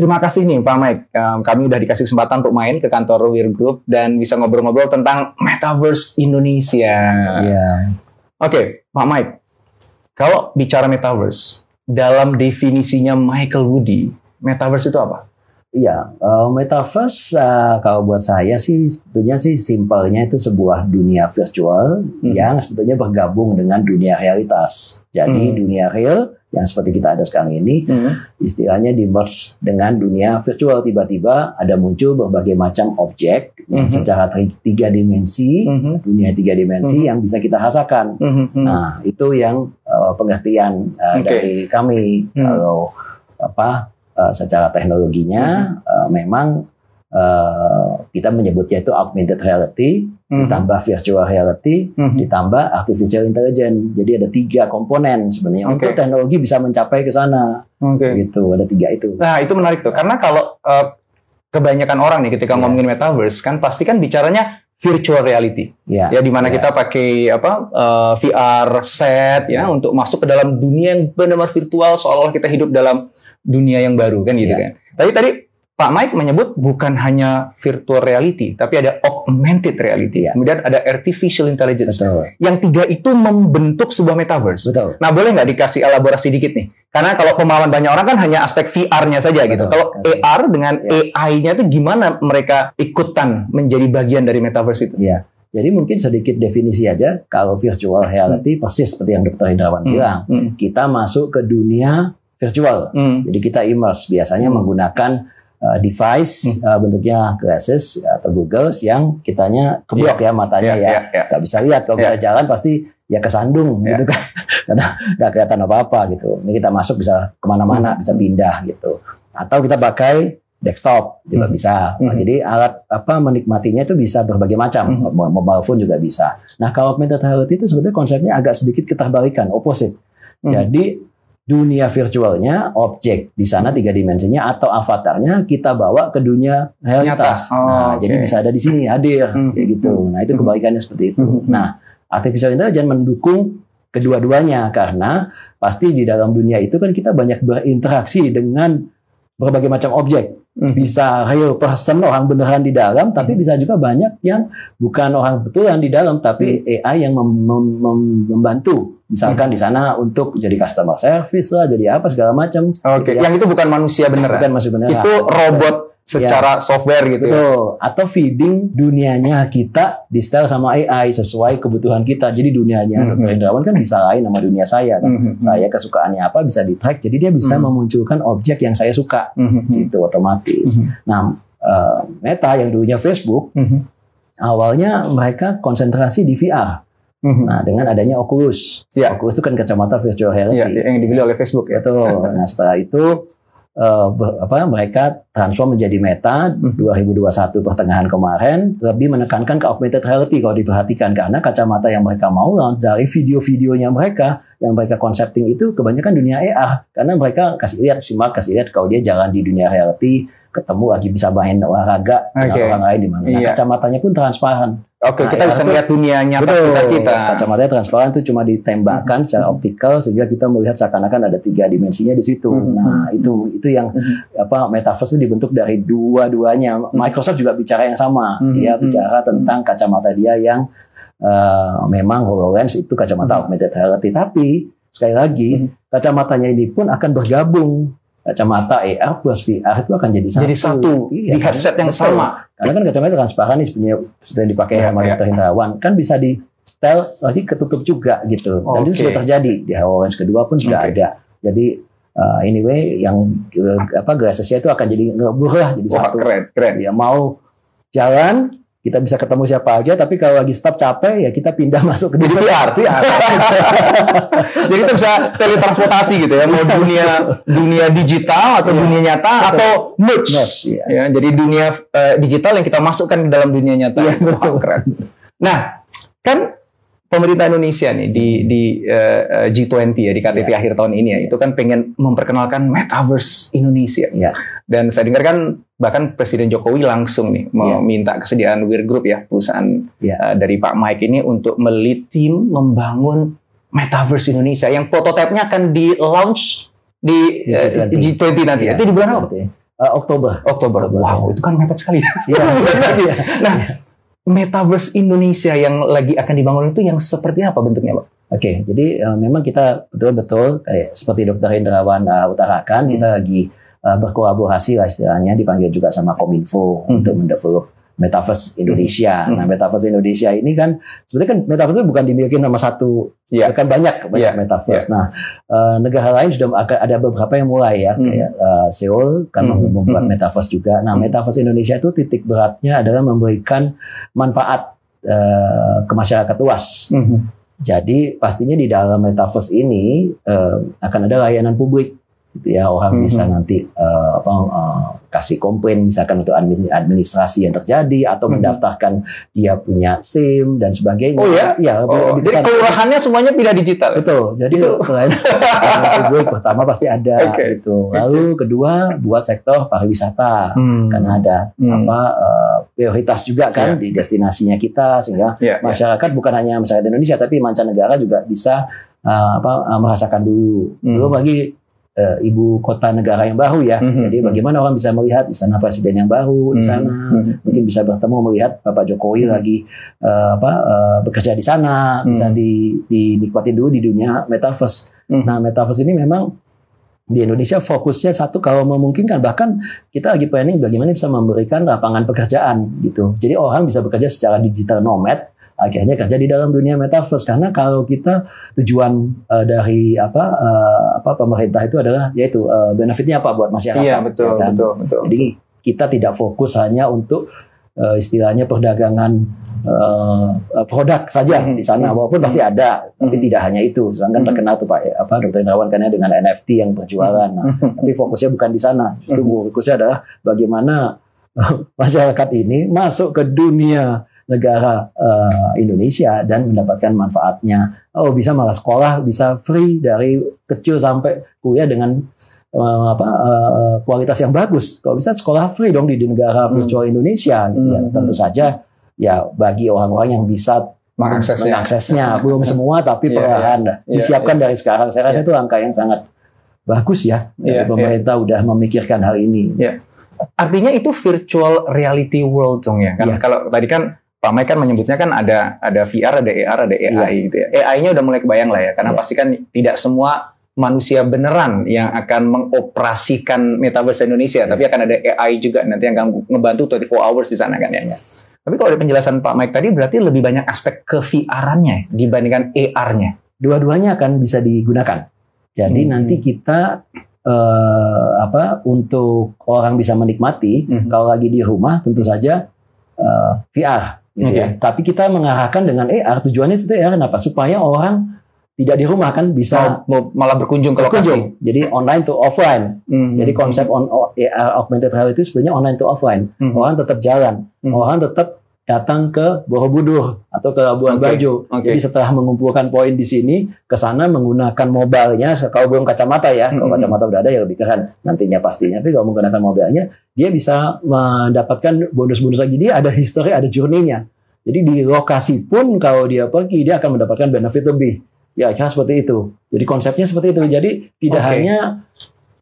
Terima kasih nih Pak Mike. Um, kami udah dikasih kesempatan untuk main ke kantor Weir Group dan bisa ngobrol-ngobrol tentang Metaverse Indonesia. Iya. Oke, Pak Mike. Kalau bicara Metaverse, dalam definisinya Michael Woody, Metaverse itu apa? Iya, uh, Metaverse uh, kalau buat saya sih sebetulnya sih simpelnya itu sebuah dunia virtual Hmm. yang sebetulnya bergabung dengan dunia realitas. Jadi Hmm. dunia real yang seperti kita ada sekarang ini istilahnya di merge dengan dunia virtual tiba-tiba ada muncul berbagai macam objek yang Mhm. secara tiga dimensi Mhm. dunia tiga dimensi Mhm. yang bisa kita rasakan. Mhm. Nah, itu yang uh, pengertian uh, Oke. dari kami Hmm. kalau apa uh, secara teknologinya uh, memang uh, kita menyebutnya itu augmented reality, Mhm. ditambah virtual reality, Mhm. ditambah artificial intelligence. Jadi ada tiga komponen sebenarnya Oke. untuk teknologi bisa mencapai ke sana. Oke. Gitu, ada tiga itu. Nah, itu menarik tuh. Karena kalau uh, kebanyakan orang nih ketika Iya. ngomongin Metaverse kan pasti kan bicaranya virtual reality. Ya, ya di mana ya. kita pakai apa uh, VR set ya untuk masuk ke dalam dunia yang benar-benar virtual seolah-olah kita hidup dalam dunia yang baru kan gitu Ya. kan. Tapi tadi Pak Mike menyebut bukan hanya virtual reality, tapi ada augmented reality, Ya. kemudian ada artificial intelligence. betul, Yang tiga itu membentuk sebuah metaverse. betul. Nah, boleh nggak dikasih elaborasi dikit nih? Karena kalau pemahaman banyak orang kan hanya aspek VR-nya saja gitu. Betul. Kalau Betul. AR dengan Ya. AI-nya itu gimana mereka ikutan menjadi bagian dari metaverse itu? Ya. Jadi mungkin sedikit definisi aja kalau virtual reality persis seperti yang Dr. Indrawan Hmm. bilang, Hmm. kita masuk ke dunia virtual. Hmm. Jadi kita immerse biasanya Hmm. menggunakan uh, device uh, bentuknya glasses atau goggles yang kitanya keblok ya matanya ya, ya, ya. nggak bisa lihat kalau kita jalan pasti ya kesandung Ya. gitu kan karena nggak kelihatan apa-apa gitu. Ini kita masuk bisa ke mana-mana bisa pindah gitu. Atau kita pakai desktop juga Hmm. bisa. Nah, Hmm. Jadi alat apa menikmatinya itu bisa berbagai macam. Hmm. Mo- Mobile phone juga bisa. Nah kalau augmented reality itu sebetulnya konsepnya agak sedikit keterbalikan, opposite. Hmm. Jadi dunia virtualnya objek di sana tiga dimensinya atau avatarnya kita bawa ke dunia realitas. Oh, nah, oke. jadi bisa ada di sini hadir Hmm. kayak gitu. Nah, itu Hmm. kebalikannya seperti itu. Hmm. Nah, artificial intelligence mendukung kedua-duanya karena pasti di dalam dunia itu kan kita banyak berinteraksi dengan berbagai macam objek. Hmm. Bisa real person orang beneran di dalam, tapi bisa juga banyak yang bukan orang betulan di dalam, tapi AI yang mem- mem- mem- membantu. Misalkan di sana untuk jadi customer service lah, jadi apa segala macam. Oke, Ya. yang itu bukan manusia beneran. Bukan masih beneran. Itu robot secara software gitu ya. Betul. Atau feeding dunianya kita di style sama AI sesuai kebutuhan kita. Jadi dunianya Mhm. Dr. Indrawan kan bisa lain sama dunia saya kan. Mhm. Saya kesukaannya apa bisa di track. Jadi dia bisa Mhm. memunculkan objek yang saya suka. Mhm. Situ otomatis. Mhm. Nah, eh, Meta yang dulunya Facebook Mhm. awalnya mereka konsentrasi di VR. Mhm. Nah, dengan adanya Oculus. Ya. Oculus itu kan kacamata virtual reality. yang dibeli oleh Facebook ya. Betul. Nah, setelah itu ber- apa mereka transform menjadi Meta Mhm. 2021 pertengahan kemarin lebih menekankan ke augmented reality kalau diperhatikan karena kacamata yang mereka mau dari video-videonya mereka yang mereka konsepting itu kebanyakan dunia AR karena mereka kasih lihat si Mark kasih lihat kalau dia jalan di dunia reality ketemu lagi bisa main olahraga dengan Oke. orang lain di mana. Nah, Iya. kacamatanya pun transparan. Oke, Nah, kita bisa tuh- lihat dunia nyata Betul. sekitar kita. Kacamatanya transparan itu cuma ditembakkan secara Mhm. optikal sehingga kita melihat seakan-akan ada tiga dimensinya di situ. Mhm. Nah, itu itu yang Mhm. apa metaverse itu dibentuk dari dua-duanya. Microsoft juga bicara yang sama. Mhm. Dia bicara tentang kacamata dia yang eh, memang HoloLens itu kacamata Mhm. augmented reality. Tapi sekali lagi Mhm. kacamatanya ini pun akan bergabung. Kacamata AR plus VR itu akan jadi satu. Jadi satu Iya, di headset yang betul. sama. Karena kan kacamata transparan nih sebenarnya sudah dipakai Iya, sama iya. Dr. Hendrawan kan bisa di style lagi ketutup juga gitu. Dan itu Oke. sudah terjadi di HoloLens kedua pun sudah Oke. ada. Jadi uh, anyway yang uh, apa glassesnya itu akan jadi ngelebur lah jadi Wah, satu. keren, keren. Dia mau jalan kita bisa ketemu siapa aja, tapi kalau lagi stop capek ya kita pindah masuk ke Jadi VR. VR. Jadi kita bisa teletransportasi gitu ya, mau dunia dunia digital atau Iya. dunia nyata atau merge. Iya. Ya, jadi dunia eh, digital yang kita masukkan ke dalam dunia nyata. Iya, Wah, betul. keren. Nah, kan pemerintah Indonesia nih di di eh, eh, G20 ya di KTT Iya. akhir tahun ini ya, itu kan pengen memperkenalkan metaverse Indonesia. Iya. Dan saya dengar kan bahkan Presiden Jokowi langsung nih Iya. meminta kesediaan Weir Group ya, perusahaan Iya. eh, dari Pak Mike ini untuk melit tim membangun metaverse Indonesia yang prototipenya akan di launch di Di eh, G20. G20 nanti. Iya. Itu di bulan apa? Eh, Oktober. Oktober. Oktober, Wow, ya. itu kan mepet sekali. Iya. Iya. nah, metaverse Indonesia yang lagi akan dibangun itu yang seperti apa bentuknya, Pak? Oke, jadi eh, memang kita betul-betul kayak seperti Dokter Indrawan eh, utarakan, Hmm. kita lagi eh, berkolaborasi lah istilahnya, dipanggil juga sama Kominfo Hmm. untuk mendevelop Metaverse Indonesia. Hmm. Nah, Metaverse Indonesia ini kan sebenarnya kan Metaverse itu bukan dimiliki sama satu, Iya. kan banyak banyak Iya, Metaverse. Nah, eh, negara lain sudah ada beberapa yang mulai ya, Hmm. kayak eh, Seoul kan Hmm. membuat Hmm. Metaverse juga. Nah, Hmm. Metaverse Indonesia itu titik beratnya adalah memberikan manfaat eh, ke masyarakat luas. Jadi pastinya di dalam metaverse ini eh, akan ada layanan publik, gitu ya orang Mhm. bisa nanti eh, apa eh, kasih komplain misalkan untuk admin- administrasi yang terjadi atau Mhm. mendaftarkan dia punya SIM dan sebagainya. Oh ya? Iya, Oh, lebih jadi kelurahannya semuanya pindah digital. Betul. Jadi Itu- selain publik pertama pasti ada Oke. gitu. Lalu kedua buat sektor pariwisata Hmm. karena ada Hmm. apa eh, prioritas juga kan Iya. di destinasinya kita sehingga Ya, ya. masyarakat bukan hanya masyarakat Indonesia tapi mancanegara juga bisa uh, apa uh, merasakan dulu. Hmm. Belum lagi uh, ibu kota negara yang baru ya. Mhm. Jadi bagaimana orang bisa melihat istana presiden yang baru di Hmm. sana, Hmm. mungkin bisa bertemu melihat Bapak Jokowi lagi uh, apa uh, bekerja di sana, bisa Hmm. di dinikmati dulu di dunia metaverse. Hmm. Nah, metaverse ini memang di Indonesia fokusnya satu kalau memungkinkan bahkan kita lagi planning bagaimana bisa memberikan lapangan pekerjaan gitu. Jadi orang bisa bekerja secara digital nomad akhirnya kerja di dalam dunia metaverse karena kalau kita tujuan eh, dari apa eh, apa pemerintah itu adalah yaitu eh, benefitnya apa buat masyarakat Iya, betul, ya kan? betul, betul. Jadi kita tidak fokus hanya untuk eh, istilahnya perdagangan eh, produk saja Mhm. di sana walaupun pasti ada tapi Mhm. tidak hanya itu. Sedangkan Mhm. terkenal tuh Pak apa Dr. Indrawan kan ya dengan NFT yang berjualan. Nah, tapi fokusnya bukan di sana. Justru fokusnya adalah bagaimana masyarakat ini masuk ke dunia negara eh, Indonesia dan mendapatkan manfaatnya. Oh, bisa malah sekolah bisa free dari kecil sampai kuliah dengan eh, apa eh, kualitas yang bagus. Kalau bisa sekolah free dong di negara Hmm. virtual Indonesia gitu ya. Hmm. Tentu saja ya bagi orang-orang yang bisa Mengaksesnya. mengaksesnya belum semua tapi Iya, perlahan iya. disiapkan dari sekarang. Saya rasa itu langkah yang sangat bagus ya. Iya, pemerintah udah memikirkan hal ini. Artinya itu virtual reality world dong ya. Kan Iya. kalau tadi kan Pak Mike kan menyebutnya kan ada ada VR, ada AR, ada AI gitu ya. AI-nya udah mulai kebayang lah ya. Karena Iya. pasti kan tidak semua manusia beneran yang akan mengoperasikan metaverse Indonesia, Iya. tapi akan ada AI juga nanti yang akan ngebantu 24 hours di sana kan ya. Iya. Tapi kalau dari penjelasan Pak Mike tadi berarti lebih banyak aspek ke VR-nya dibandingkan AR-nya. Dua-duanya akan bisa digunakan. Jadi Hmm. nanti kita eh, apa untuk orang bisa menikmati Mhm. kalau lagi di rumah tentu saja eh, VR. Gitu Oke. ya. Tapi kita mengarahkan dengan AR tujuannya itu ya kenapa? Supaya orang tidak di rumah kan bisa Mau, mau malah berkunjung ke lokasi. berkunjung. Jadi online to offline. Hmm. Jadi konsep on, AR augmented reality itu sebenarnya online to offline. Hmm. Orang tetap jalan, Hmm. orang tetap datang ke Borobudur atau ke Labuan Oke, Bajo. oke. Jadi setelah mengumpulkan poin di sini, ke sana menggunakan mobilenya. Kalau belum kacamata ya, kalau kacamata udah ada ya lebih keren nantinya pastinya. Tapi kalau menggunakan mobilnya, dia bisa mendapatkan bonus-bonus lagi. Dia ada history, ada journey-nya. Jadi di lokasi pun kalau dia pergi, dia akan mendapatkan benefit lebih. Ya, seperti itu. Jadi konsepnya seperti itu. Jadi tidak Oke. hanya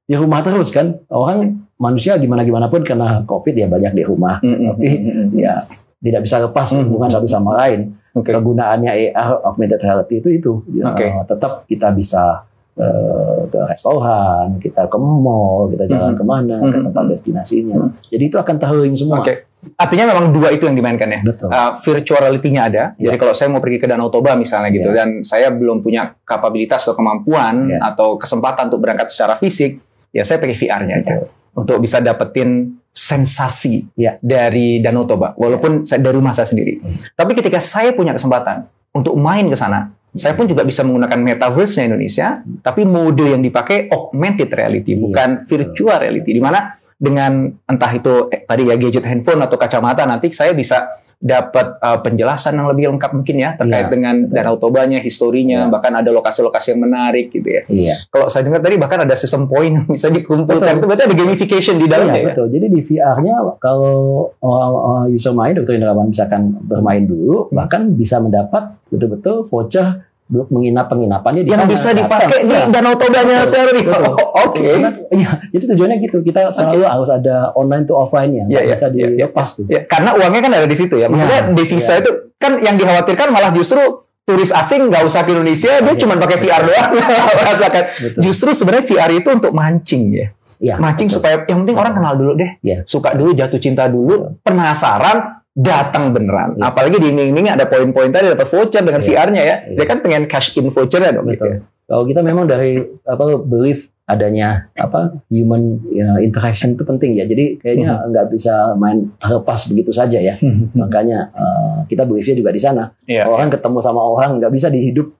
di rumah terus kan. Orang manusia gimana gimana pun karena COVID ya banyak di rumah. Hmm, hmm, Tapi hmm, hmm, hmm. Ya tidak bisa lepas Hmm. hubungan satu sama lain. Oke. Kegunaannya AR augmented reality itu itu. Ya, Oke. tetap kita bisa eh, ke restoran, kita ke mall, kita jalan Mhm. ke mana, ke Mhm. tempat destinasinya. Mhm. Jadi itu akan terhubung semua. Oke. Artinya memang dua itu yang dimainkan ya. Betul. Uh, virtual reality-nya ada. Ya. Jadi kalau saya mau pergi ke Danau Toba misalnya gitu Ya. dan saya belum punya kapabilitas atau kemampuan Ya. atau kesempatan untuk berangkat secara fisik, ya saya pakai VR-nya aja. Betul. Untuk bisa dapetin sensasi Ya. dari Danau Toba, walaupun saya dari rumah saya sendiri. Hmm. Tapi ketika saya punya kesempatan untuk main ke sana, saya pun juga bisa menggunakan metaverse-nya Indonesia, tapi mode yang dipakai augmented reality, Yes, bukan virtual reality, di mana dengan entah itu eh, tadi ya gadget handphone atau kacamata nanti saya bisa dapat uh, penjelasan yang lebih lengkap mungkin ya terkait Iya, dengan Danau Tobanya, historinya, Iya. bahkan ada lokasi-lokasi yang menarik gitu ya. Iya. Kalau saya dengar tadi bahkan ada sistem poin bisa dikumpulkan. Betul. Itu berarti ada gamification di dalamnya Iya, ya. betul. Jadi di VR-nya kalau uh, uh, user main, Dr. Indrawan misalkan bermain dulu, bahkan bisa mendapat betul-betul voucher untuk menginap penginapannya di Yang sana. bisa dipakai di Iya. Danau Tobanya sendiri. betul. Oke. Karena- Iya, jadi tujuannya gitu. Kita selalu harus ada online to offline-nya, Iya, nggak iya, bisa iya, iya. dilepas tuh. Ya, karena uangnya kan ada di situ ya. Maksudnya Iya, devisa iya. itu kan yang dikhawatirkan malah justru turis asing nggak usah ke Indonesia, dia Iya. cuma pakai VR doang merasakan. Betul. Justru sebenarnya VR itu untuk mancing ya. Iya, mancing betul. supaya yang penting orang kenal dulu deh. Iya. Suka dulu, jatuh cinta dulu, penasaran, datang beneran. Iya. Apalagi di iming-iming ada poin-poin tadi dapat voucher dengan Iya. VR-nya ya. Iya. Dia kan pengen cash in voucher-nya dong gitu. Betul. ya. Kalau kita memang dari apa belief adanya apa human ya, interaction itu penting ya. Jadi kayaknya Hmm. nggak bisa main terlepas begitu saja ya. Makanya eh, kita beliefnya juga di sana. Iya. Orang ketemu sama orang nggak bisa dihidup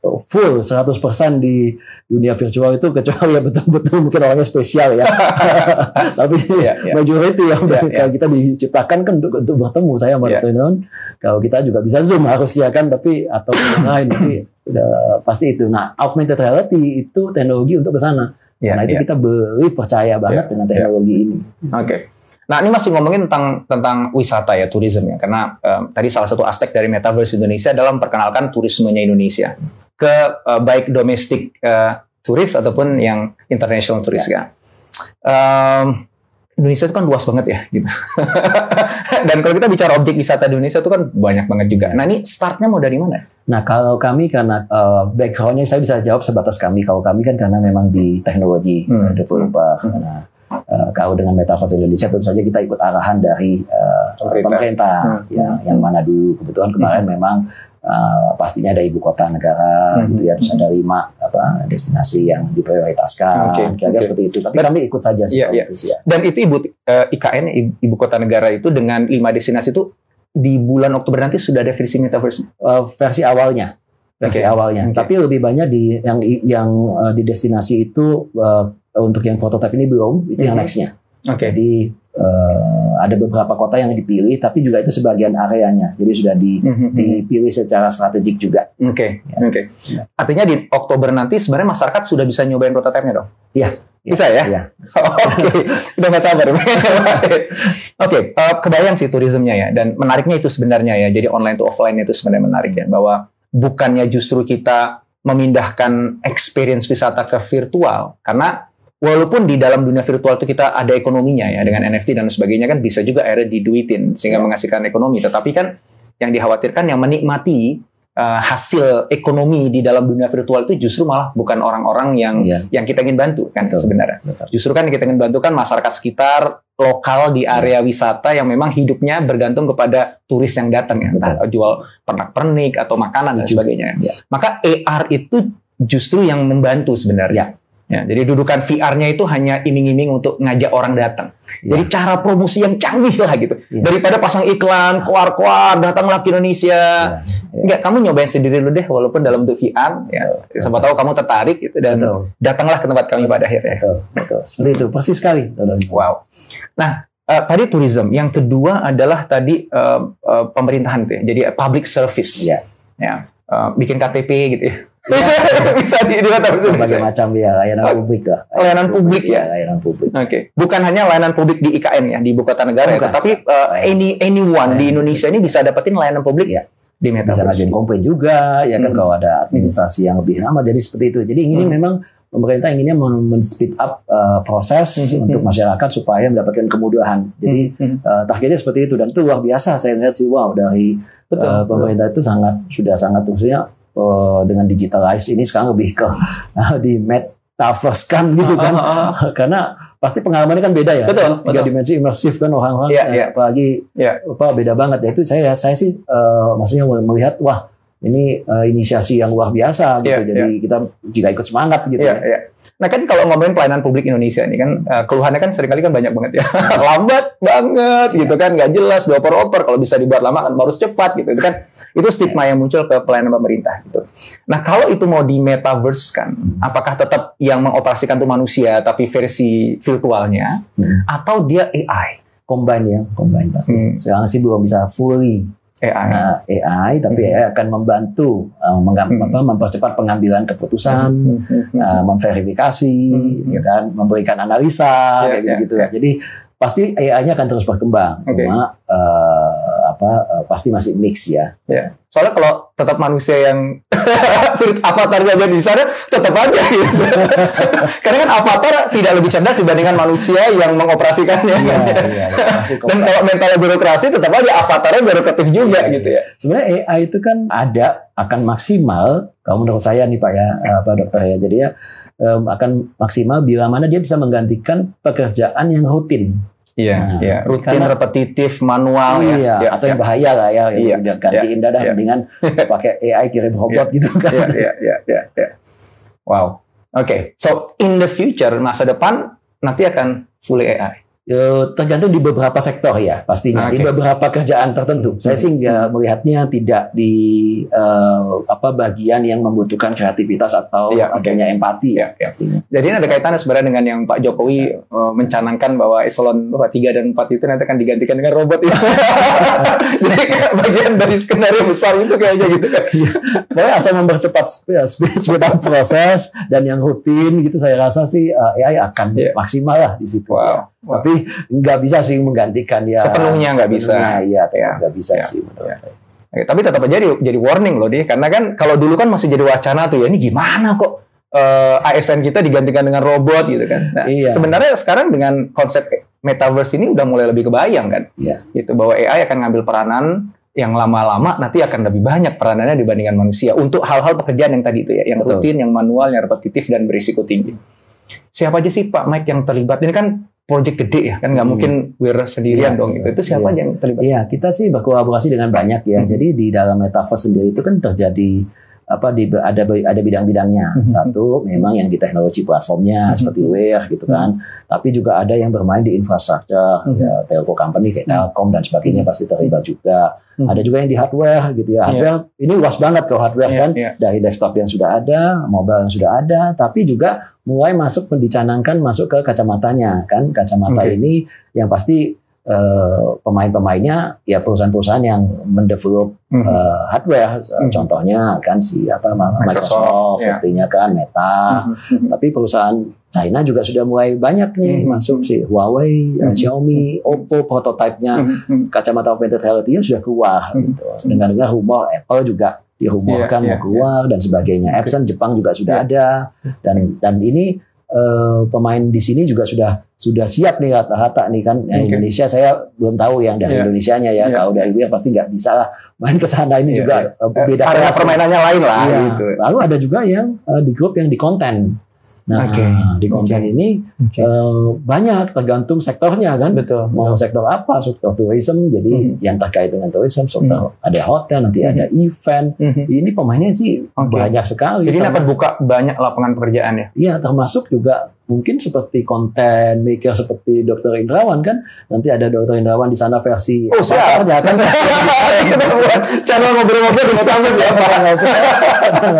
full 100% di dunia virtual itu kecuali ya betul-betul mungkin orangnya spesial ya. Tapi Iya, iya. majority yang iya. kalau kita diciptakan kan untuk, untuk bertemu saya sama. Dr. Indrawan, kalau kita juga bisa zoom harusnya kan tapi atau yang lain tapi udah pasti itu. Nah, augmented reality itu teknologi untuk ke sana. Iya, nah, itu iya. kita believe percaya banget Iya, dengan iya. teknologi ini. Oke. Nah, ini masih ngomongin tentang tentang wisata ya, tourism ya. Karena em, tadi salah satu aspek dari Metaverse Indonesia adalah memperkenalkan turismenya Indonesia ke eh, baik domestik eh, turis ataupun yang international turis ya. Em, Indonesia itu kan luas banget ya, gitu. Dan kalau kita bicara objek wisata di Indonesia itu kan banyak banget juga. Nah, ini startnya mau dari mana? Nah, kalau kami karena uh, backgroundnya saya bisa jawab sebatas kami. Kalau kami kan karena memang di teknologi Hmm. uh, developer. Nah, uh, kalau dengan Metaverse Indonesia tentu saja kita ikut arahan dari uh, Pemerintah. pemerintah, Hmm. ya, yang mana dulu kebetulan kemarin memang uh, pastinya ada ibu kota negara Hmm. gitu ya, terus ada lima apa destinasi yang diprioritaskan, Oke, kira-kira oke. seperti itu. Tapi kami ikut saja sih. Itu sih, ya. Dan itu ibu eh, IKN ibu, ibu kota negara itu dengan lima destinasi itu di bulan Oktober nanti sudah ada versi Metaverse. Uh, versi awalnya versi Oke. awalnya Oke. tapi lebih banyak di yang yang uh, di destinasi itu uh, untuk yang prototipe ini belum itu yang Mhm. nextnya Oke. jadi uh, ada beberapa kota yang dipilih tapi juga itu sebagian areanya jadi sudah di, Mhm. dipilih secara strategik juga Oke, Ya. oke. Ya. Artinya di Oktober nanti sebenarnya masyarakat sudah bisa nyobain prototipenya dong? Iya. Bisa ya? Iya. Oke, udah nggak sabar. Oke, eh, kebayang sih turismenya ya. Dan menariknya itu sebenarnya ya. Jadi online to offline itu sebenarnya menarik ya. Bahwa bukannya justru kita memindahkan experience wisata ke virtual. Karena walaupun di dalam dunia virtual itu kita ada ekonominya ya. Dengan NFT dan sebagainya kan bisa juga akhirnya diduitin. Sehingga Ya. menghasilkan ekonomi. Tetapi kan yang dikhawatirkan yang menikmati eh, hasil ekonomi di dalam dunia virtual itu justru malah bukan orang-orang yang Iya. yang kita ingin bantu kan Betul. sebenarnya. Betul. Justru kan yang kita ingin bantu kan masyarakat sekitar lokal di area wisata yang memang hidupnya bergantung kepada turis yang datang ya, entah jual pernak-pernik atau makanan dan Setuju. sebagainya. Ya. Maka AR itu justru yang membantu sebenarnya. Ya, jadi dudukan VR-nya itu hanya iming-iming untuk ngajak orang datang. Ya. Jadi cara promosi yang canggih lah gitu. Ya. Daripada pasang iklan, kuar-kuar, datanglah ke Indonesia. Ya. Enggak, kamu nyobain sendiri dulu deh, walaupun dalam bentuk VR. Ya, siapa tahu kamu tertarik gitu dan Betul. datanglah ke tempat kami pada akhirnya. Betul. Betul. Seperti itu. Persis sekali. Wow. Nah, eh, tadi tourism. Yang kedua adalah tadi eh, eh, pemerintahan tuh ya. Jadi eh, public service. Iya. Ya. Eh, bikin KTP gitu ya. Bisa di, di Metaverse Berbagai macam ya layanan Oh, publik lah. layanan publik ya. Layanan publik. Oke, bukan hanya layanan publik di IKN ya di ibu kota negara, ya, Bukan. tetapi eh, any anyone di Layanan Indonesia ini bisa dapetin layanan publik Iya. di bisa Metaverse. ngajuin komplain juga ya kan Hmm. kalau ada administrasi yang lebih lama jadi seperti itu jadi ini Hmm. memang pemerintah inginnya men- men-speed up uh, proses Hmm. untuk masyarakat supaya mendapatkan kemudahan jadi Hmm, hmm. uh, targetnya seperti itu dan itu luar biasa saya lihat sih wow dari betul. uh, pemerintah itu sangat sudah sangat maksudnya uh, dengan digitalize ini sekarang lebih ke uh, di metaverse kan gitu kan Ah, ah, ah. karena pasti pengalamannya kan beda ya Betul, tiga betul. dimensi imersif kan orang-orang Iya, eh, iya. apalagi Iya. apa beda banget ya itu saya saya sih eh, maksudnya melihat wah ini uh, inisiasi yang luar biasa gitu. Iya, Jadi kita juga ikut semangat gitu Iya, ya. iya. Nah kan kalau ngomongin pelayanan publik Indonesia ini kan eh, keluhannya kan sering kali kan banyak banget ya lambat banget gitu kan nggak jelas dioper-oper kalau bisa dibuat lama kan harus cepat gitu itu kan itu stigma yang muncul ke pelayanan pemerintah gitu. Nah kalau itu mau di metaverse kan apakah tetap yang mengoperasikan itu manusia tapi versi virtualnya Hmm. atau dia AI? Combine ya, combine pasti. Hmm. Sekarang sih belum bisa fully AI. uh, AI, tapi Hmm. AI akan membantu uh, Hmm. apa, mempercepat pengambilan keputusan, Hmm, hmm, hmm. uh, memverifikasi, Hmm. ya kan, memberikan analisa, Ya, kayak gitu-gitu ya, ya. Jadi pasti AI-nya akan terus berkembang, Oke. cuma uh, apa uh, pasti masih mix ya. Ya. Soalnya kalau tetap manusia yang avatarnya jadi di sana tetap aja gitu. Karena kan avatar tidak lebih cerdas dibandingkan manusia yang mengoperasikannya. Iya, iya, iya, pasti Dan kalau mental birokrasi tetap aja avatarnya birokratif juga Iya, gitu ya. Sebenarnya AI itu kan ada akan maksimal kalau menurut saya nih Pak ya, Pak Dokter ya. Jadi ya akan maksimal bila mana dia bisa menggantikan pekerjaan yang rutin. Iya, Nah, iya. Rutin, karena- repetitif, manual iya, ya. atau yang bahaya lah ya, Iya, udah gantiin dah dah iya. mendingan pakai AI kirim robot gitu kan. Iya, iya, iya, iya, iya. Wow. Oke, so in the future masa depan nanti akan fully AI. Eh, tergantung di beberapa sektor ya pastinya Oke. di beberapa kerjaan tertentu. Saya sih nggak melihatnya tidak di eh, apa bagian yang membutuhkan kreativitas atau oke. adanya empati ya. Iya. Jadi ini ada kaitannya sebenarnya dengan yang Pak Jokowi eh, mencanangkan bahwa eselon 3 dan 4 itu nanti akan digantikan dengan robot ya. Jadi kayak bagian dari skenario besar itu kayaknya gitu kan. Pokoknya asal mempercepat speed, speed, speed up proses dan yang rutin gitu saya rasa sih uh, AI akan Iya. maksimal lah di situ. Wow. ya. Wow. Tapi nggak bisa sih menggantikan ya. Sepenuhnya nggak bisa. Iya, Iya. nggak bisa Iya. sih menurut saya. Oke, tapi tetap aja jadi, jadi warning loh deh, karena kan kalau dulu kan masih jadi wacana tuh ya ini gimana kok eh, ASN kita digantikan dengan robot gitu kan. Nah, Iya. sebenarnya sekarang dengan konsep metaverse ini udah mulai lebih kebayang kan. Iya. Gitu bahwa AI akan ngambil peranan yang lama-lama nanti akan lebih banyak peranannya dibandingkan manusia untuk hal-hal pekerjaan yang tadi itu ya, yang Betul. rutin, yang manual, yang repetitif dan berisiko tinggi. Siapa aja sih Pak Mike yang terlibat? Ini kan proyek gede ya, kan nggak Hmm. mungkin wir sendirian Iya, dong gitu. Itu siapa aja yang terlibat? Iya, kita sih berkolaborasi dengan banyak ya. Hmm. Jadi di dalam metaverse sendiri itu kan terjadi apa di ada ada bidang-bidangnya. Hmm. Satu memang yang di teknologi platformnya Hmm. seperti Wear gitu kan. Tapi juga ada yang bermain di infrastruktur Hmm. ya, telco company kayak Telkom dan sebagainya pasti terlibat juga. Hmm. Ada juga yang di hardware gitu Iya. ya. Hardware ini luas banget kalau hardware Iya, kan iya. dari desktop yang sudah ada, mobile yang sudah ada, tapi juga mulai masuk dicanangkan masuk ke kacamatanya kan. Kacamata Oke. ini yang pasti eh, pemain-pemainnya ya perusahaan-perusahaan yang mendevelop Mhm. eh, hardware, Eh, Mhm. contohnya kan si apa Microsoft, Microsoft, ya. pastinya kan Meta, Mhm. tapi perusahaan China juga sudah mulai banyak nih Mhm. masuk si Huawei, eh, Mhm. Xiaomi, Oppo prototipenya Mhm. kacamata augmented reality sudah keluar Mhm. gitu. Dengar-dengar rumor Apple juga dirumorkan Iya, mau iya, keluar dan sebagainya. Epson Jepang juga sudah Iya. ada dan dan ini eh, pemain di sini juga sudah sudah siap nih rata-rata nih kan Yang Oke. Indonesia saya belum tahu yang dari Iya. Indonesianya ya Iya. kalau dari luar pasti nggak bisa lah main ke sana ini Iya, juga iya. eh, beda Karena kelas. permainannya lain lah Iya. gitu. Lalu ada juga yang eh, di grup yang di konten. Nah, Oke. di konten Oke. ini eh, banyak tergantung sektornya kan Betul. mau sektor apa sektor tourism jadi Mhm. yang terkait dengan tourism sektor ada hotel nanti Mhm. ada event Mhm. ini pemainnya sih Oke. banyak sekali Jadi Termasuk- buka banyak lapangan pekerjaan ya. Iya termasuk juga mungkin seperti konten maker seperti Dr. Indrawan kan nanti ada Dr. Indrawan di sana versi Oh, siap. avatarnya kan Kita buat channel ngobrol-ngobrol di Metaverse ya.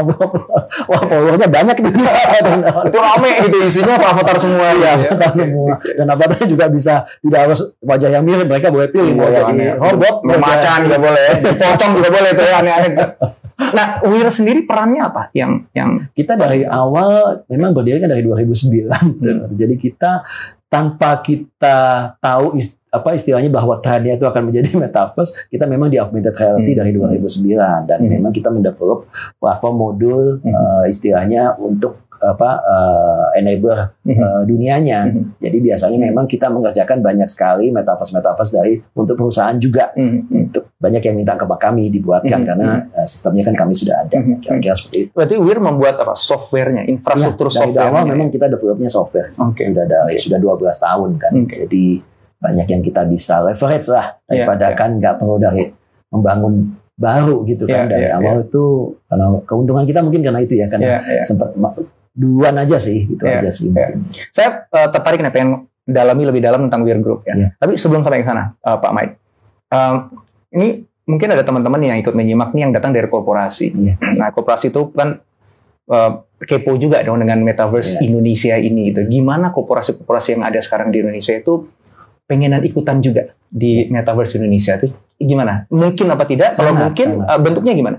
wah followernya banyak itu di sana Itu rame itu isinya avatar semua ya. avatar semua. Dan avatarnya juga bisa tidak harus wajah yang mirip. Mereka boleh pilih mau Iya, jadi robot, macan juga boleh, pocong juga boleh tuh ya aneh-aneh. Nah, Wir sendiri perannya apa? Yang yang Kita dari awal memang berdiri kan dari 2009. Hmm. Jadi kita tanpa kita tahu apa istilahnya bahwa trennya itu akan menjadi metaverse, kita memang di augmented reality Hmm. dari 2009 dan Hmm. memang kita mendevelop platform modul Hmm. eh, istilahnya untuk apa enabler Mhm. eh, dunianya. Mhm. Jadi biasanya memang kita mengerjakan banyak sekali metaverse metaverse dari untuk perusahaan juga. Hmm. Untuk banyak yang minta ke kami dibuatkan Mhm. karena eh, sistemnya kan kami sudah ada. Mhm. Kira-kira seperti itu. Berarti Wir membuat apa? Softwarenya, infrastruktur Ya, dari software. awal memang kita developnya software sih. Oke. sudah dari sudah 12 tahun kan Oke. jadi banyak yang kita bisa leverage lah Iya, daripada iya. kan nggak perlu dari membangun baru gitu kan Iya, dari iya, awal itu karena keuntungan kita mungkin karena itu ya karena Iya, iya. sempat duluan aja sih itu Iya, aja sih iya. mungkin. Saya eh, tertarik nih pengen dalami lebih dalam tentang Weir Group ya. Iya. Tapi sebelum sampai ke sana, eh, Pak Mike, em, ini mungkin ada teman-teman yang ikut menyimak nih yang datang dari korporasi. Iya. Nah, korporasi itu kan eh, kepo juga dong dengan metaverse Iya. Indonesia ini. Itu gimana korporasi-korporasi yang ada sekarang di Indonesia itu pengenan ikutan juga di metaverse Indonesia itu gimana? Mungkin apa tidak? Kalau mungkin sangat. bentuknya gimana?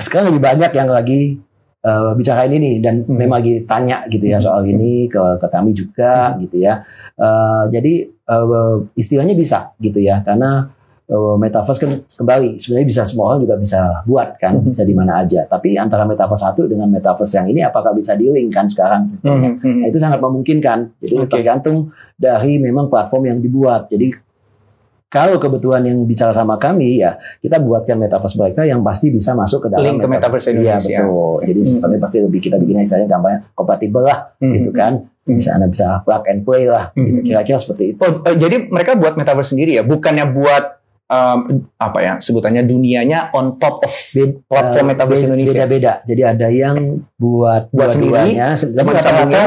sekarang lagi banyak yang lagi eh, bicarain ini dan Hmm. memang lagi tanya gitu ya Hmm. soal ini ke ke kami juga gitu ya. Eh, jadi eh, istilahnya bisa gitu ya karena eh, metaverse kan kembali sebenarnya bisa semua orang juga bisa buat kan Hmm. di mana aja. Tapi antara metaverse satu dengan metaverse yang ini apakah bisa di-link kan sekarang sistemnya? Nah, itu sangat memungkinkan. Jadi Oke. tergantung dari memang platform yang dibuat. Jadi kalau kebetulan yang bicara sama kami ya kita buatkan metaverse mereka yang pasti bisa masuk ke dalam Link ke metaverse Iya Indonesia. betul. Jadi Hmm. sistemnya pasti lebih kita bikin istilahnya gampangnya kompatibel lah gitu kan. Hmm. Bisa anda bisa plug and play lah. gitu. Hmm. Kira-kira seperti itu. Oh, eh, jadi mereka buat metaverse sendiri ya, bukannya buat um, apa ya sebutannya dunianya on top of Bed- platform eh, metaverse be- Indonesia. Beda-beda. Jadi ada yang buat, Buat dua-duanya,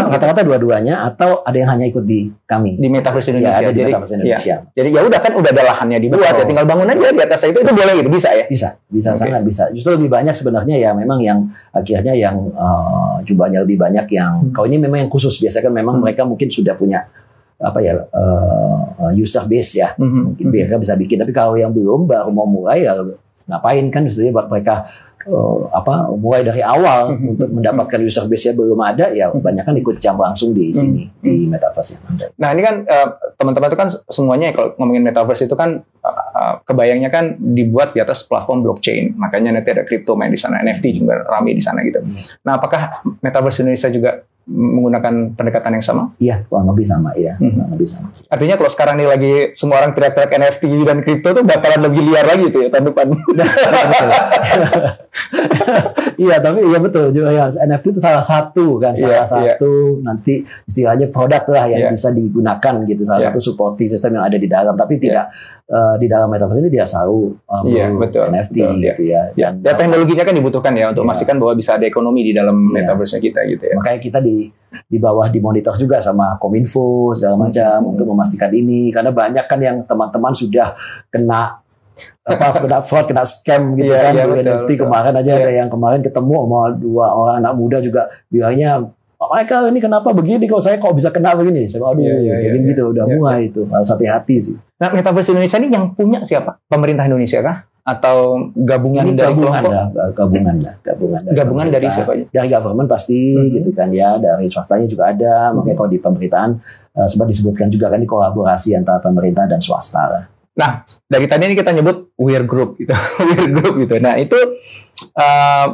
rata-rata dua-duanya atau ada yang hanya ikut di kami. di metaverse Ya, Indonesia. ada di jadi, metaverse ya, Indonesia. jadi ya udah kan udah ada lahannya dibuat Betul. ya, tinggal bangun aja di atas itu itu boleh gitu bisa ya. Bisa, bisa Oke. sangat bisa. Justru lebih banyak sebenarnya ya memang yang akhirnya yang eh, jumlahnya lebih banyak yang Hmm. kalau ini memang yang khusus biasanya kan memang Hmm. mereka mungkin sudah punya apa ya eh, user base ya mungkin Mhm. mereka bisa bikin tapi kalau yang belum baru mau mulai ya ngapain kan sebenarnya buat mereka eh, apa mulai dari awal Hmm. untuk mendapatkan user base-nya belum ada ya banyak kan ikut campur langsung di sini Hmm. di metaverse yang ada. Nah ini kan eh, teman-teman itu kan semuanya kalau ngomongin metaverse itu kan eh, kebayangnya kan dibuat di atas platform blockchain, makanya nanti ada crypto main di sana, NFT juga rame di sana gitu. Nah apakah metaverse Indonesia juga menggunakan pendekatan yang sama? Iya, kurang lebih sama ya, Hmm. kurang lebih sama. Artinya kalau sekarang nih lagi semua orang teriak-teriak NFT dan kripto tuh bakalan lebih liar lagi tuh ya tahun depan. Iya tapi iya betul juga ya NFT itu salah satu kan Iya, salah satu nanti istilahnya produk lah yang Iya. bisa digunakan gitu salah Iya. satu supporting sistem yang ada di dalam tapi Iya. tidak eh, di dalam metaverse ini tidak selalu um, Iya, betul, NFT betul, iya. gitu ya ya, dan ya teknologinya kan dibutuhkan ya untuk Iya. memastikan bahwa bisa ada ekonomi di dalam Iya. metaverse kita gitu ya. makanya kita di di bawah dimonitor juga sama kominfo segala macam Hmm. untuk memastikan ini karena banyak kan yang teman-teman sudah kena apa kena fraud kena scam gitu Iya, kan di betul, NFT betul. kemarin aja Iya. ada yang kemarin ketemu sama dua orang anak muda juga bilangnya Pak Michael ini kenapa begini kok saya kok bisa kena begini saya bilang, aduh Iya, iya, kayak iya, gitu udah iya, mulai itu harus hati-hati sih Nah, metaverse Indonesia ini yang punya siapa? Pemerintah Indonesia kah? Atau gabungan ini dari gabungan kelompok? dah gabungan dah gabungan dari Gabungan dari siapa aja? dari government pasti Mhm. gitu kan ya dari swastanya juga ada makanya kalau di pemerintahan eh, sempat disebutkan juga kan di kolaborasi antara pemerintah dan swasta lah Nah, dari tadi ini kita nyebut Weir Group gitu. Weir Group gitu. Nah, itu uh,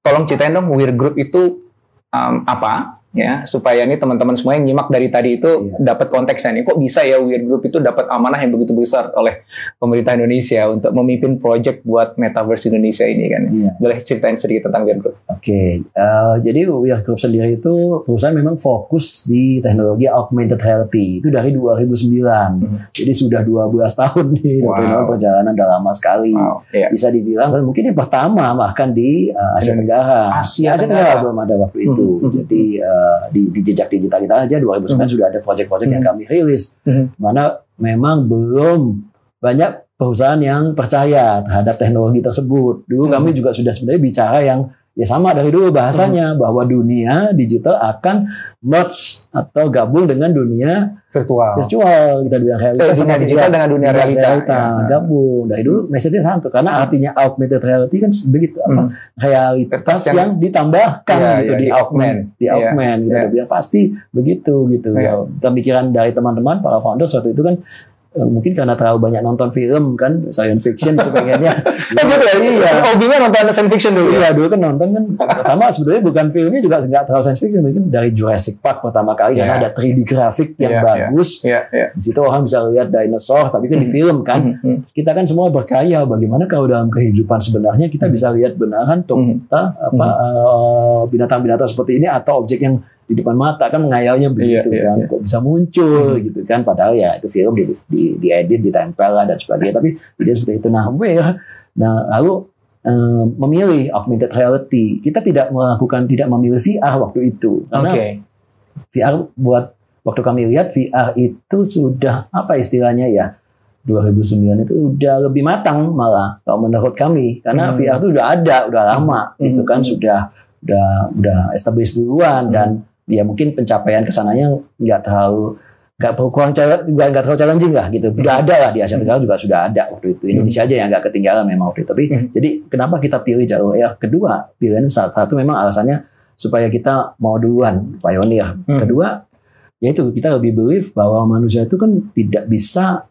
tolong ceritain dong Weir Group itu um, apa ya supaya nih teman-teman semua yang nyimak dari tadi itu Iya. dapat konteksnya nih kok bisa ya Weir Group itu dapat amanah yang begitu besar oleh pemerintah Indonesia untuk memimpin project buat metaverse Indonesia ini kan. Iya. Boleh ceritain sedikit tentang Weir Group? Oke, eh, jadi We Are Group sendiri itu perusahaan memang fokus di teknologi augmented reality itu dari 2009. Hmm. Jadi sudah 12 tahun nih, Wow. perjalanan udah lama sekali. Wow, iya. Bisa dibilang mungkin yang pertama bahkan di eh, Asia Tenggara. Asia Asia Tenggara. Tenggara belum ada waktu itu. Hmm, hmm, Jadi eh, di, di jejak digital kita aja 2009 Hmm. sudah ada project-project yang Hmm. kami rilis, Hmm. mana memang belum banyak perusahaan yang percaya terhadap teknologi tersebut. Dulu Hmm. kami juga sudah sebenarnya bicara yang ya sama dari dulu bahasanya bahwa dunia digital akan merge atau gabung dengan dunia Virtual. virtual kita bilang Eh, realitas dunia sama digital dengan dunia realita. Ya. gabung dari dulu message-nya satu karena artinya augmented reality kan begitu apa Hmm. realitas yang- yang, ditambahkan Iya, gitu iya, di augment di Iya, augment gitu iya. Dia bilang pasti begitu gitu Iya. pemikiran dari teman-teman para founders waktu itu kan eh, mungkin karena terlalu banyak nonton film kan science fiction sepengennya gitu ya? iya Hobinya nonton science fiction dulu ya? Iya dulu kan nonton kan pertama sebenarnya bukan filmnya juga nggak terlalu science fiction mungkin dari Jurassic Park pertama kali Iya. karena ada 3D grafik yang Iya, bagus Iya, iya. di situ orang bisa lihat dinosaur tapi kan di Mhm. film kan Mhm, mhm. kita kan semua berkarya bagaimana kalau dalam kehidupan sebenarnya kita bisa lihat benaran tuh kita apa eh, binatang-binatang seperti ini atau objek yang di depan mata kan ngayalnya begitu iya, kan iya. kok bisa muncul gitu kan padahal ya itu film di, di, diedit ditempel lah dan sebagainya tapi dia seperti itu nah where nah lalu eh, memilih augmented reality kita tidak melakukan tidak memilih VR waktu itu karena Oke. VR buat waktu kami lihat VR itu sudah apa istilahnya ya 2009 itu udah lebih matang malah kalau menurut kami karena Hmm. VR itu udah ada udah lama Hmm. gitu kan Hmm. sudah udah udah established duluan Hmm. dan ya mungkin pencapaian ke sananya nggak terlalu nggak perlu kurang juga nggak terlalu challenging lah gitu. Udah ada lah di Asia Tenggara juga sudah ada waktu itu. Indonesia aja yang nggak ketinggalan memang waktu itu. Tapi Hmm. jadi kenapa kita pilih jalur AR kedua pilihan salah satu memang alasannya supaya kita mau duluan pioneer. Hmm. kedua yaitu kita lebih believe bahwa manusia itu kan tidak bisa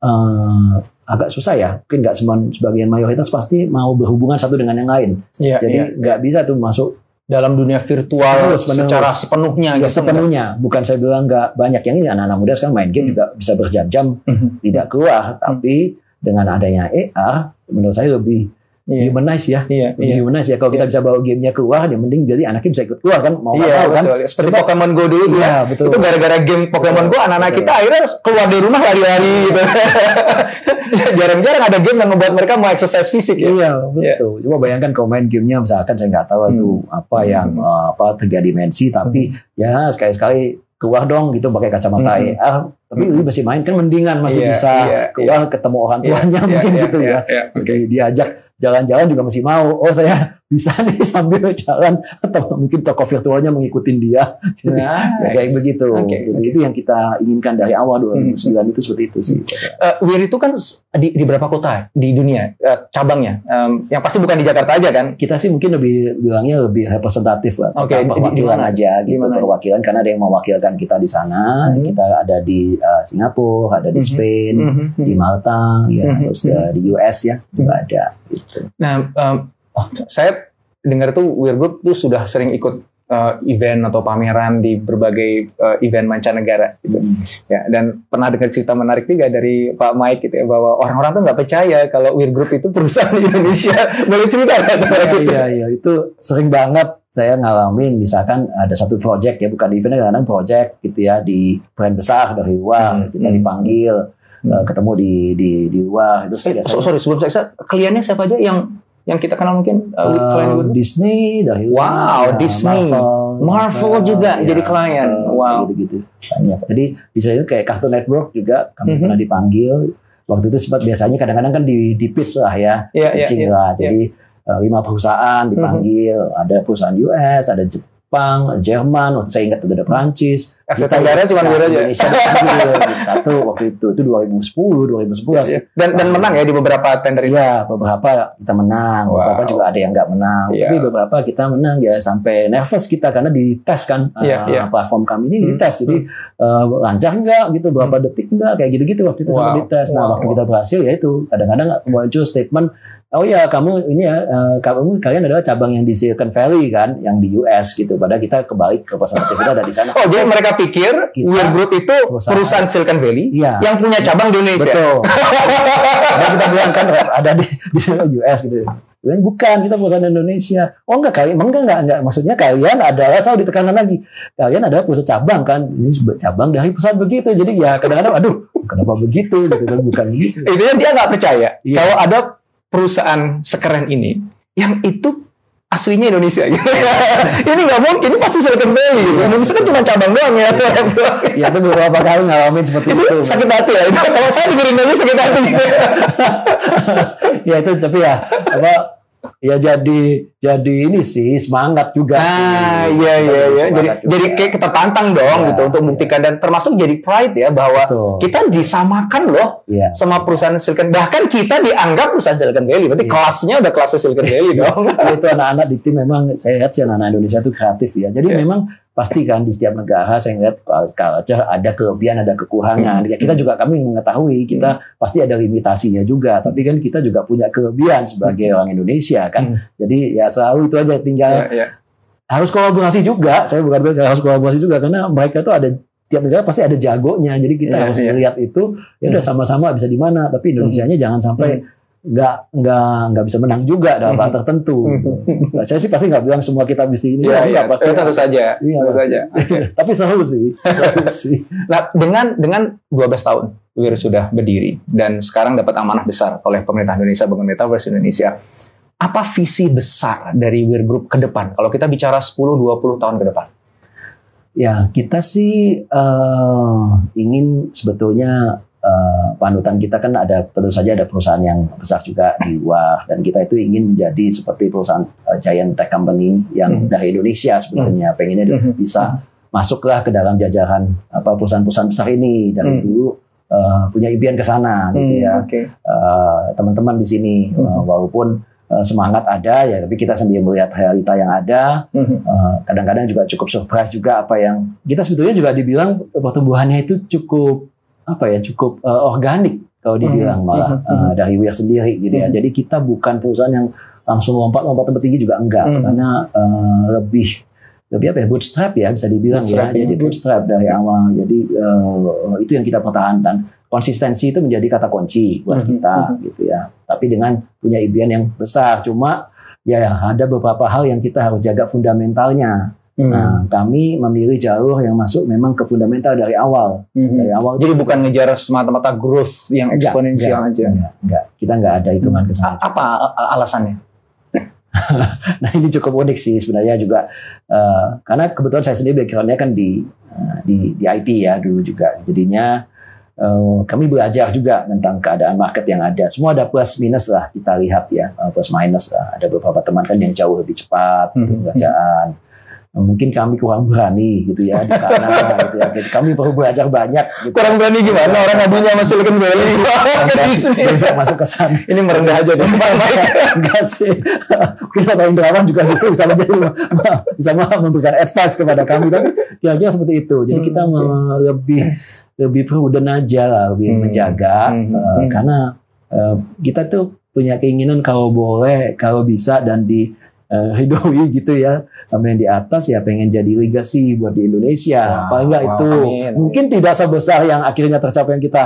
eh, agak susah ya. Mungkin nggak semua sebagian mayoritas pasti mau berhubungan satu dengan yang lain. Iya, jadi iya. nggak bisa tuh masuk dalam dunia virtual menerus. secara sepenuhnya ya gitu. sepenuhnya bukan saya bilang nggak banyak yang ini anak-anak muda sekarang main game Hmm. juga bisa berjam-jam Mhm. tidak keluar tapi dengan adanya AR menurut saya lebih Iya, humanize ya iya, lebih iya. humanize ya kalau kita bisa bawa gamenya keluar ya mending jadi anaknya bisa ikut keluar kan mau Iya, mau kan. Seperti Pokemon Go dulu tuh ya. iya betul Itu gara-gara game Pokemon Go anak-anak kita akhirnya keluar dari rumah lari-lari gitu. Jarang-jarang ada game yang membuat mereka mau exercise fisik ya. Iya betul. Coba bayangkan kalau main gamenya misalkan saya nggak tahu itu apa Hmm. yang eh, apa tiga dimensi tapi ya sekali-sekali keluar dong gitu pakai kacamata Hmm. AR. Tapi Hmm. masih main kan mendingan masih Iya, bisa iya, keluar ketemu orang Iya, tuanya iya, mungkin iya, gitu iya, ya. iya. Oke, diajak jalan-jalan juga masih mau. Oh saya bisa nih sambil jalan atau mungkin toko virtualnya mengikutin dia. Jadi, Nah, ya, kayak begitu. Oke, Jadi, oke. Itu yang kita inginkan dari awal 2009 itu seperti itu sih. Eh, Wir itu kan di, di berapa kota di dunia eh, cabangnya? Em, yang pasti bukan di Jakarta aja kan? kita sih mungkin lebih bilangnya lebih representatif lah. Di- di- perwakilan di mana? aja Di gitu mana? perwakilan karena ada yang mewakilkan kita di sana. Mhm. Kita ada di uh, Singapura, ada di Mhm. Spain, Mhm. di Malta, ya Mhm. terus uh, di US ya juga ada. Gitu. Nah, oh, saya dengar tuh Weir Group tuh sudah sering ikut eh, event atau pameran di berbagai eh, event mancanegara gitu. Ya, dan pernah dengar cerita menarik juga dari Pak Mike gitu ya bahwa orang-orang tuh nggak percaya kalau Weir Group itu perusahaan di Indonesia. Boleh cerita nggak? Iya, iya, iya, itu sering banget saya ngalamin misalkan ada satu project ya bukan di event kadang project gitu ya di brand besar dari luar Hmm, kita hmm. dipanggil Hmm. uh, ketemu di di di luar itu saya So- sorry, sebelum saya kliennya siapa aja yang yang kita kenal mungkin Uh, Weir Group? Disney dari Wow, ya, Disney. Marvel juga jadi klien. Wow. gitu, gitu banyak jadi bisa itu kayak Cartoon Network juga kami Mhm. pernah dipanggil waktu itu sempat biasanya kadang-kadang kan di di pitch lah ya Iya, iya, pitching iya. lah jadi uh, lima perusahaan dipanggil ada perusahaan US ada Jepang Jerman waktu saya ingat itu ada Prancis Asia Tenggara cuma ya, Weir aja. Indonesia satu waktu itu itu 2010 2011 Iya. Dan dan menang ya di beberapa tender itu. Iya, beberapa kita menang, Wow. beberapa juga ada yang nggak menang. Iya. Tapi beberapa kita menang ya sampai nervous kita karena dites kan Iya, uh, iya. platform kami ini Hmm, dites. Jadi uh, lancar nggak gitu, berapa detik nggak kayak gitu-gitu waktu itu Wow, dites. Nah, wow, waktu kita berhasil ya itu kadang-kadang muncul statement Oh ya kamu ini ya uh, kamu kalian adalah cabang yang di Silicon Valley kan, yang di US gitu. Padahal kita kebalik representatif kita ada di sana. Oh, jadi mereka pikir Kita- Weir Group itu Perusahaan. perusahaan Silicon Valley Iya. yang punya cabang di Indonesia. Betul. Padahal kita bilang kan ada di di sana US gitu. Bukan kita perusahaan Indonesia. Oh enggak kali, emang enggak, enggak, enggak. Maksudnya kalian adalah selalu ditekanan lagi. Kalian adalah perusahaan cabang kan. Ini cabang dari perusahaan begitu. Jadi ya kadang-kadang aduh kenapa begitu gitu kan bukan gitu. Intinya dia nggak percaya Iya. kalau ada perusahaan sekeren ini yang itu aslinya Indonesia gitu. ini nggak mungkin, ini pasti Silicon Valley. Gitu. Indonesia kan cuma cabang doang ya. Ya itu beberapa kali ngalamin seperti itu itu. sakit hati ya. Kalau saya dengerin aja sakit hati. ya itu tapi ya apa ya jadi jadi ini sih semangat juga Ah, sih. iya iya iya. Jadi juga. jadi kayak kita tantang dong Iya, gitu untuk membuktikan dan termasuk jadi pride ya bahwa Betul. kita disamakan loh Iya. sama perusahaan Silicon bahkan kita dianggap perusahaan Silicon Valley. Berarti Iya. kelasnya udah kelasnya Silicon Valley dong. Ya, itu anak-anak di tim memang saya lihat sih anak-anak Indonesia itu kreatif ya. Jadi Iya. memang pasti kan di setiap negara saya ngeliat culture ada kelebihan ada kekurangan. Ya kita juga kami mengetahui kita pasti ada limitasinya juga. Tapi kan kita juga punya kelebihan sebagai orang Indonesia kan? Jadi ya selalu itu aja tinggal Ya, ya. harus kolaborasi juga. Saya bukan bilang harus kolaborasi juga karena mereka tuh ada tiap negara pasti ada jagonya. Jadi kita Iya, harus melihat itu ya udah sama-sama bisa di mana. Tapi Indonesianya jangan sampai nggak nggak nggak bisa menang juga dalam hal tertentu Nah, saya sih pasti nggak bilang semua kita mesti ini Iya, ya, nggak, pasti Eh, tentu saja, Iya. tentu saja. tapi seru sih seru sih Nah, dengan dengan 12 tahun Wir sudah berdiri dan sekarang dapat amanah besar oleh pemerintah Indonesia bangun Metaverse Indonesia. Apa visi besar dari Wir Group ke depan? Kalau kita bicara 10 20 tahun ke depan. Ya, kita sih eh, ingin sebetulnya eh, panutan kita kan ada tentu saja ada perusahaan yang besar juga di luar dan kita itu ingin menjadi seperti perusahaan eh, giant tech company yang Hmm. dari Indonesia sebetulnya pengennya Hmm. bisa masuklah ke dalam jajaran apa perusahaan-perusahaan besar ini dari Hmm. dulu eh, punya impian ke sana gitu ya Oke. eh, teman-teman di sini Hmm. eh, walaupun semangat ada ya tapi kita sambil melihat realita yang ada Mhm. Uh, kadang-kadang juga cukup surprise juga apa yang kita sebetulnya juga dibilang pertumbuhannya itu cukup apa ya cukup uh, organik kalau dibilang Mhm, malah uh, dari Wir sendiri gitu ya. Jadi kita bukan perusahaan yang langsung lompat-lompat tempat tinggi juga enggak karena uh, lebih lebih apa ya bootstrap ya bisa dibilang Bootstrap, ya. Jadi bootstrap dari awal. Jadi uh, itu yang kita pertahankan. Konsistensi itu menjadi kata kunci buat kita gitu ya. Tapi dengan punya impian yang besar cuma ya ada beberapa hal yang kita harus jaga fundamentalnya. Hmm. Nah, kami memilih jalur yang masuk memang ke fundamental dari awal. Mhm. Dari awal Jadi bukan ngejar semata-mata growth yang Enggak, eksponensial aja. enggak, enggak. Kita enggak ada hitungan ke sana. A- Apa alasannya? Nah, ini cukup unik sih sebenarnya juga eh, karena kebetulan saya sendiri backgroundnya kan di eh, di di IT ya dulu juga. Jadinya eh, kami belajar juga tentang keadaan market yang ada. Semua ada plus minus lah kita lihat ya, eh, plus minus lah. Ada beberapa teman kan yang jauh lebih cepat gitu, Mhm. bacaan. Mungkin kami kurang berani gitu ya di sana gitu ya. Jadi kami perlu belajar banyak gitu. Kurang berani gimana? Orang ngadunya sama Silicon Valley. Tidak masuk ke sana. Ini merendah aja deh. Enggak sih. Mungkin Pak Indrawan juga justru bisa menjadi bisa memberikan advice kepada kami tapi kira-kira seperti itu. Jadi Hmm, kita mau lebih lebih prudent aja lah, lebih Hmm. menjaga Hmm, hmm. karena eh, kita tuh punya keinginan kalau boleh, kalau bisa dan di eh, ridhoi gitu ya. Sampai yang di atas ya pengen jadi legacy buat di Indonesia. Wow, paling nggak wow, itu? amin. mungkin tidak sebesar yang akhirnya tercapai yang kita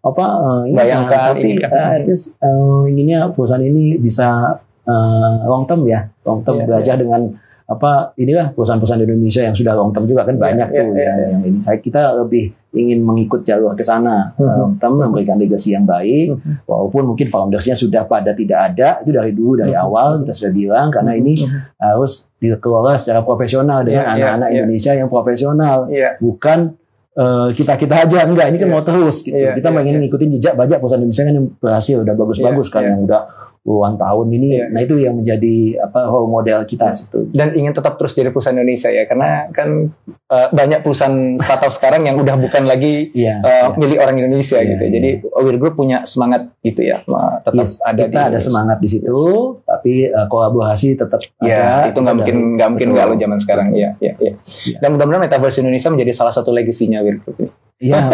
apa inginkan, Bayangkan, tapi eh, at least eh, inginnya perusahaan ini bisa eh, long term ya. Long term Iya, belajar dengan apa inilah perusahaan-perusahaan Indonesia yang sudah long term juga kan Iya, banyak iya, tuh iya, yang, iya. yang ini saya kita lebih ingin mengikut jalur ke sana Mhm. long term memberikan legacy yang baik Mhm. walaupun mungkin foundersnya sudah pada tidak ada itu dari dulu dari Mhm. awal kita sudah bilang karena ini harus dikelola secara profesional dengan Iya, iya, anak-anak iya. Indonesia yang profesional Iya. bukan kita kita aja enggak ini kan Iya. mau terus gitu Iya, kita iya, pengen iya. ngikutin jejak bajak perusahaan Indonesia kan yang berhasil udah bagus-bagus Iya, kan iya. yang udah puluhan tahun ini Iya. nah itu yang menjadi apa role model kita Iya. sebetulnya dan ingin tetap terus jadi perusahaan Indonesia ya karena kan eh, banyak perusahaan startup sekarang yang udah bukan lagi iya eh, iya. milik orang Indonesia Iya, gitu. iya. Jadi Wir Group punya semangat itu ya, tetap Yes, ada kita ada semangat di situ tapi uh, kolaborasi tetap Ya, ada itu nggak mungkin nggak mungkin lo zaman sekarang. Iya, iya, iya. Iya. Dan mudah-mudahan Metaverse Indonesia menjadi salah satu legasinya Wir Group. ini. Iya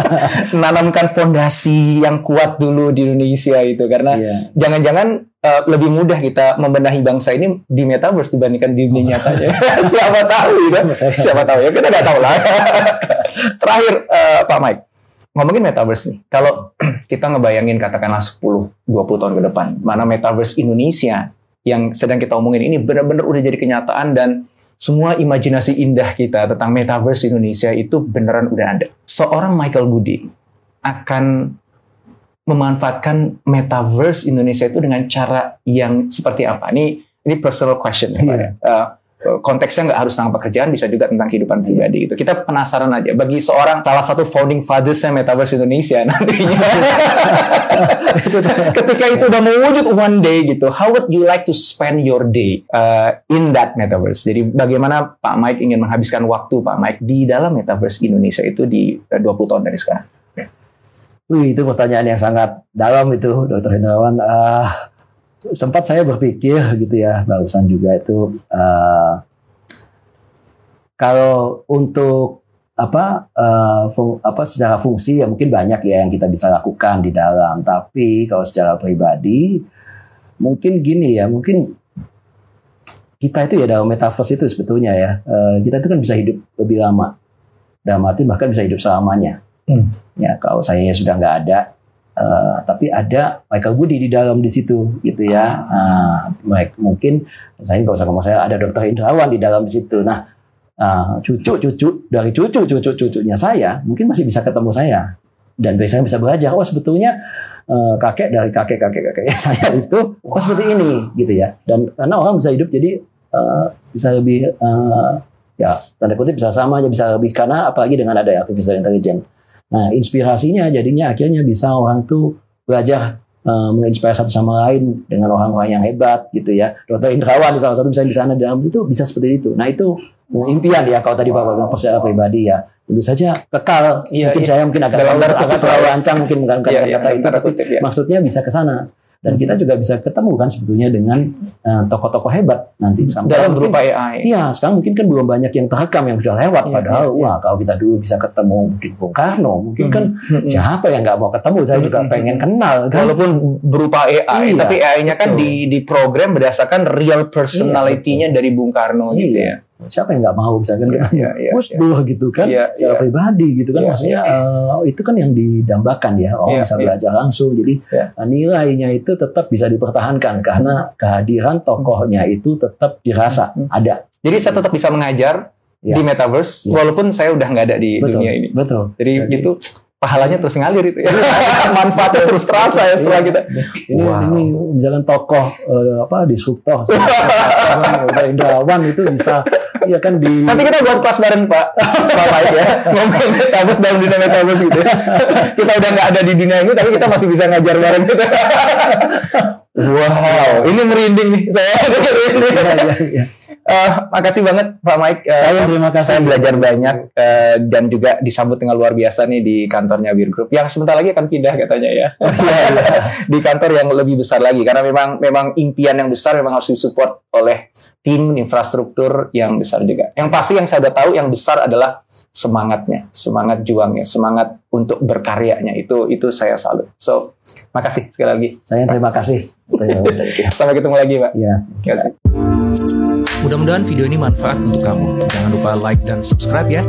Menanamkan fondasi yang kuat dulu di Indonesia itu karena iya jangan-jangan eh, lebih mudah kita membenahi bangsa ini di Metaverse dibandingkan di dunia nyatanya. Siapa tahu ya. Siapa tahu ya, kita nggak tahu lah. Terakhir eh, Pak Mike, ngomongin Metaverse nih. Kalau kita ngebayangin katakanlah 10, 20 tahun ke depan, mana Metaverse Indonesia yang sedang kita omongin ini benar-benar udah jadi kenyataan dan semua imajinasi indah kita tentang Metaverse Indonesia itu beneran udah ada. Seorang Michael Budi akan memanfaatkan Metaverse Indonesia itu dengan cara yang seperti apa? Ini ini personal question ya, Pak. Iya. Eh, konteksnya nggak harus tentang pekerjaan, bisa juga tentang kehidupan pribadi gitu. Kita penasaran aja bagi seorang salah satu founding fathers-nya Metaverse Indonesia nantinya. Ketika itu udah mewujud one day gitu, how would you like to spend your day uh, in that Metaverse? Jadi bagaimana Pak Mike ingin menghabiskan waktu Pak Mike di dalam Metaverse Indonesia itu di uh, 20 tahun dari sekarang? Wih, itu pertanyaan yang sangat dalam itu, Dokter Hendrawan. Ah, sempat saya berpikir gitu ya, barusan juga itu. ah, kalau untuk apa uh, fung, apa secara fungsi ya mungkin banyak ya yang kita bisa lakukan di dalam tapi kalau secara pribadi mungkin gini ya mungkin kita itu ya dalam metaverse itu sebetulnya ya uh, kita itu kan bisa hidup lebih lama dalam arti bahkan bisa hidup selamanya hmm. ya kalau saya sudah nggak ada uh, tapi ada Michael Budi di dalam di situ gitu ya. Uh, mungkin saya nggak usah ngomong saya ada dokter Indrawan di dalam di situ. Nah uh, cucu-cucu dari cucu-cucu-cucunya saya mungkin masih bisa ketemu saya. Dan biasanya bisa belajar oh sebetulnya kakek dari kakek kakek kakek saya itu oh seperti ini gitu ya. Dan karena orang bisa hidup jadi uh, bisa lebih uh, ya tanda kutip bisa sama aja bisa lebih karena apalagi dengan ada artificial intelligence nah inspirasinya jadinya akhirnya bisa orang tuh belajar uh, menginspirasi satu sama lain dengan orang-orang yang hebat gitu ya. Dr. Indrawan salah satu misalnya di sana dalam itu bisa seperti itu. Nah itu impian ya kalau tadi Bapak bilang percaya pribadi ya tentu saja kekal iya, mungkin iya. saya mungkin agak terlalu, agak terlalu lancang mungkin bukan iya, iya, kata itu tapi ya. maksudnya bisa ke sana dan kita juga bisa ketemu kan sebetulnya dengan uh, tokoh-tokoh hebat nanti sampai dalam mungkin, berupa AI. Iya, sekarang mungkin kan belum banyak yang terekam yang sudah lewat iya, padahal iya, iya. wah kalau kita dulu bisa ketemu mungkin Bung Karno, mungkin hmm. kan hmm. siapa yang nggak mau ketemu? Saya juga hmm. pengen kenal kan. Walaupun berupa AI, iya, tapi AI-nya kan di di program berdasarkan real personality-nya iya, dari Bung Karno iya. gitu ya siapa yang nggak mau misalkan kita ya, ya, Gus ya. gitu kan ya, secara ya. pribadi gitu kan ya, maksudnya ya. Uh, itu kan yang didambakan ya orang ya, bisa ya. belajar langsung jadi ya. nilainya itu tetap bisa dipertahankan karena kehadiran tokohnya itu tetap dirasa hmm. ada jadi saya tetap bisa mengajar ya. di metaverse ya. walaupun saya udah nggak ada di betul, dunia ini betul jadi, jadi itu pahalanya terus ngalir itu ya. Manfaatnya terus terasa ya setelah kita. Ini wow. ini misalkan tokoh uh, apa disruptor Indrawan itu bisa ya kan di Nanti kita buat kelas bareng Pak. Pak Mike ya. Ngomong metaverse dalam dunia metaverse gitu. kita udah nggak ada di dunia ini tapi kita masih bisa ngajar bareng gitu. wow, ini merinding nih. Saya. Ya, ya, ya. Uh, makasih banget Pak Mike. Uh, saya terima kasih. Saya belajar banyak uh, dan juga disambut dengan luar biasa nih di kantornya Bir Group yang sebentar lagi akan pindah katanya ya. Oh, iya, iya. di kantor yang lebih besar lagi karena memang memang impian yang besar memang harus disupport oleh tim infrastruktur yang besar juga. Yang pasti yang saya udah tahu yang besar adalah semangatnya, semangat juangnya, semangat untuk berkaryanya itu itu saya salut. So, makasih sekali lagi. Saya terima kasih. Sampai ketemu lagi, Pak. Iya. Terima kasih. Mudah-mudahan video ini manfaat untuk kamu. Jangan lupa like dan subscribe ya.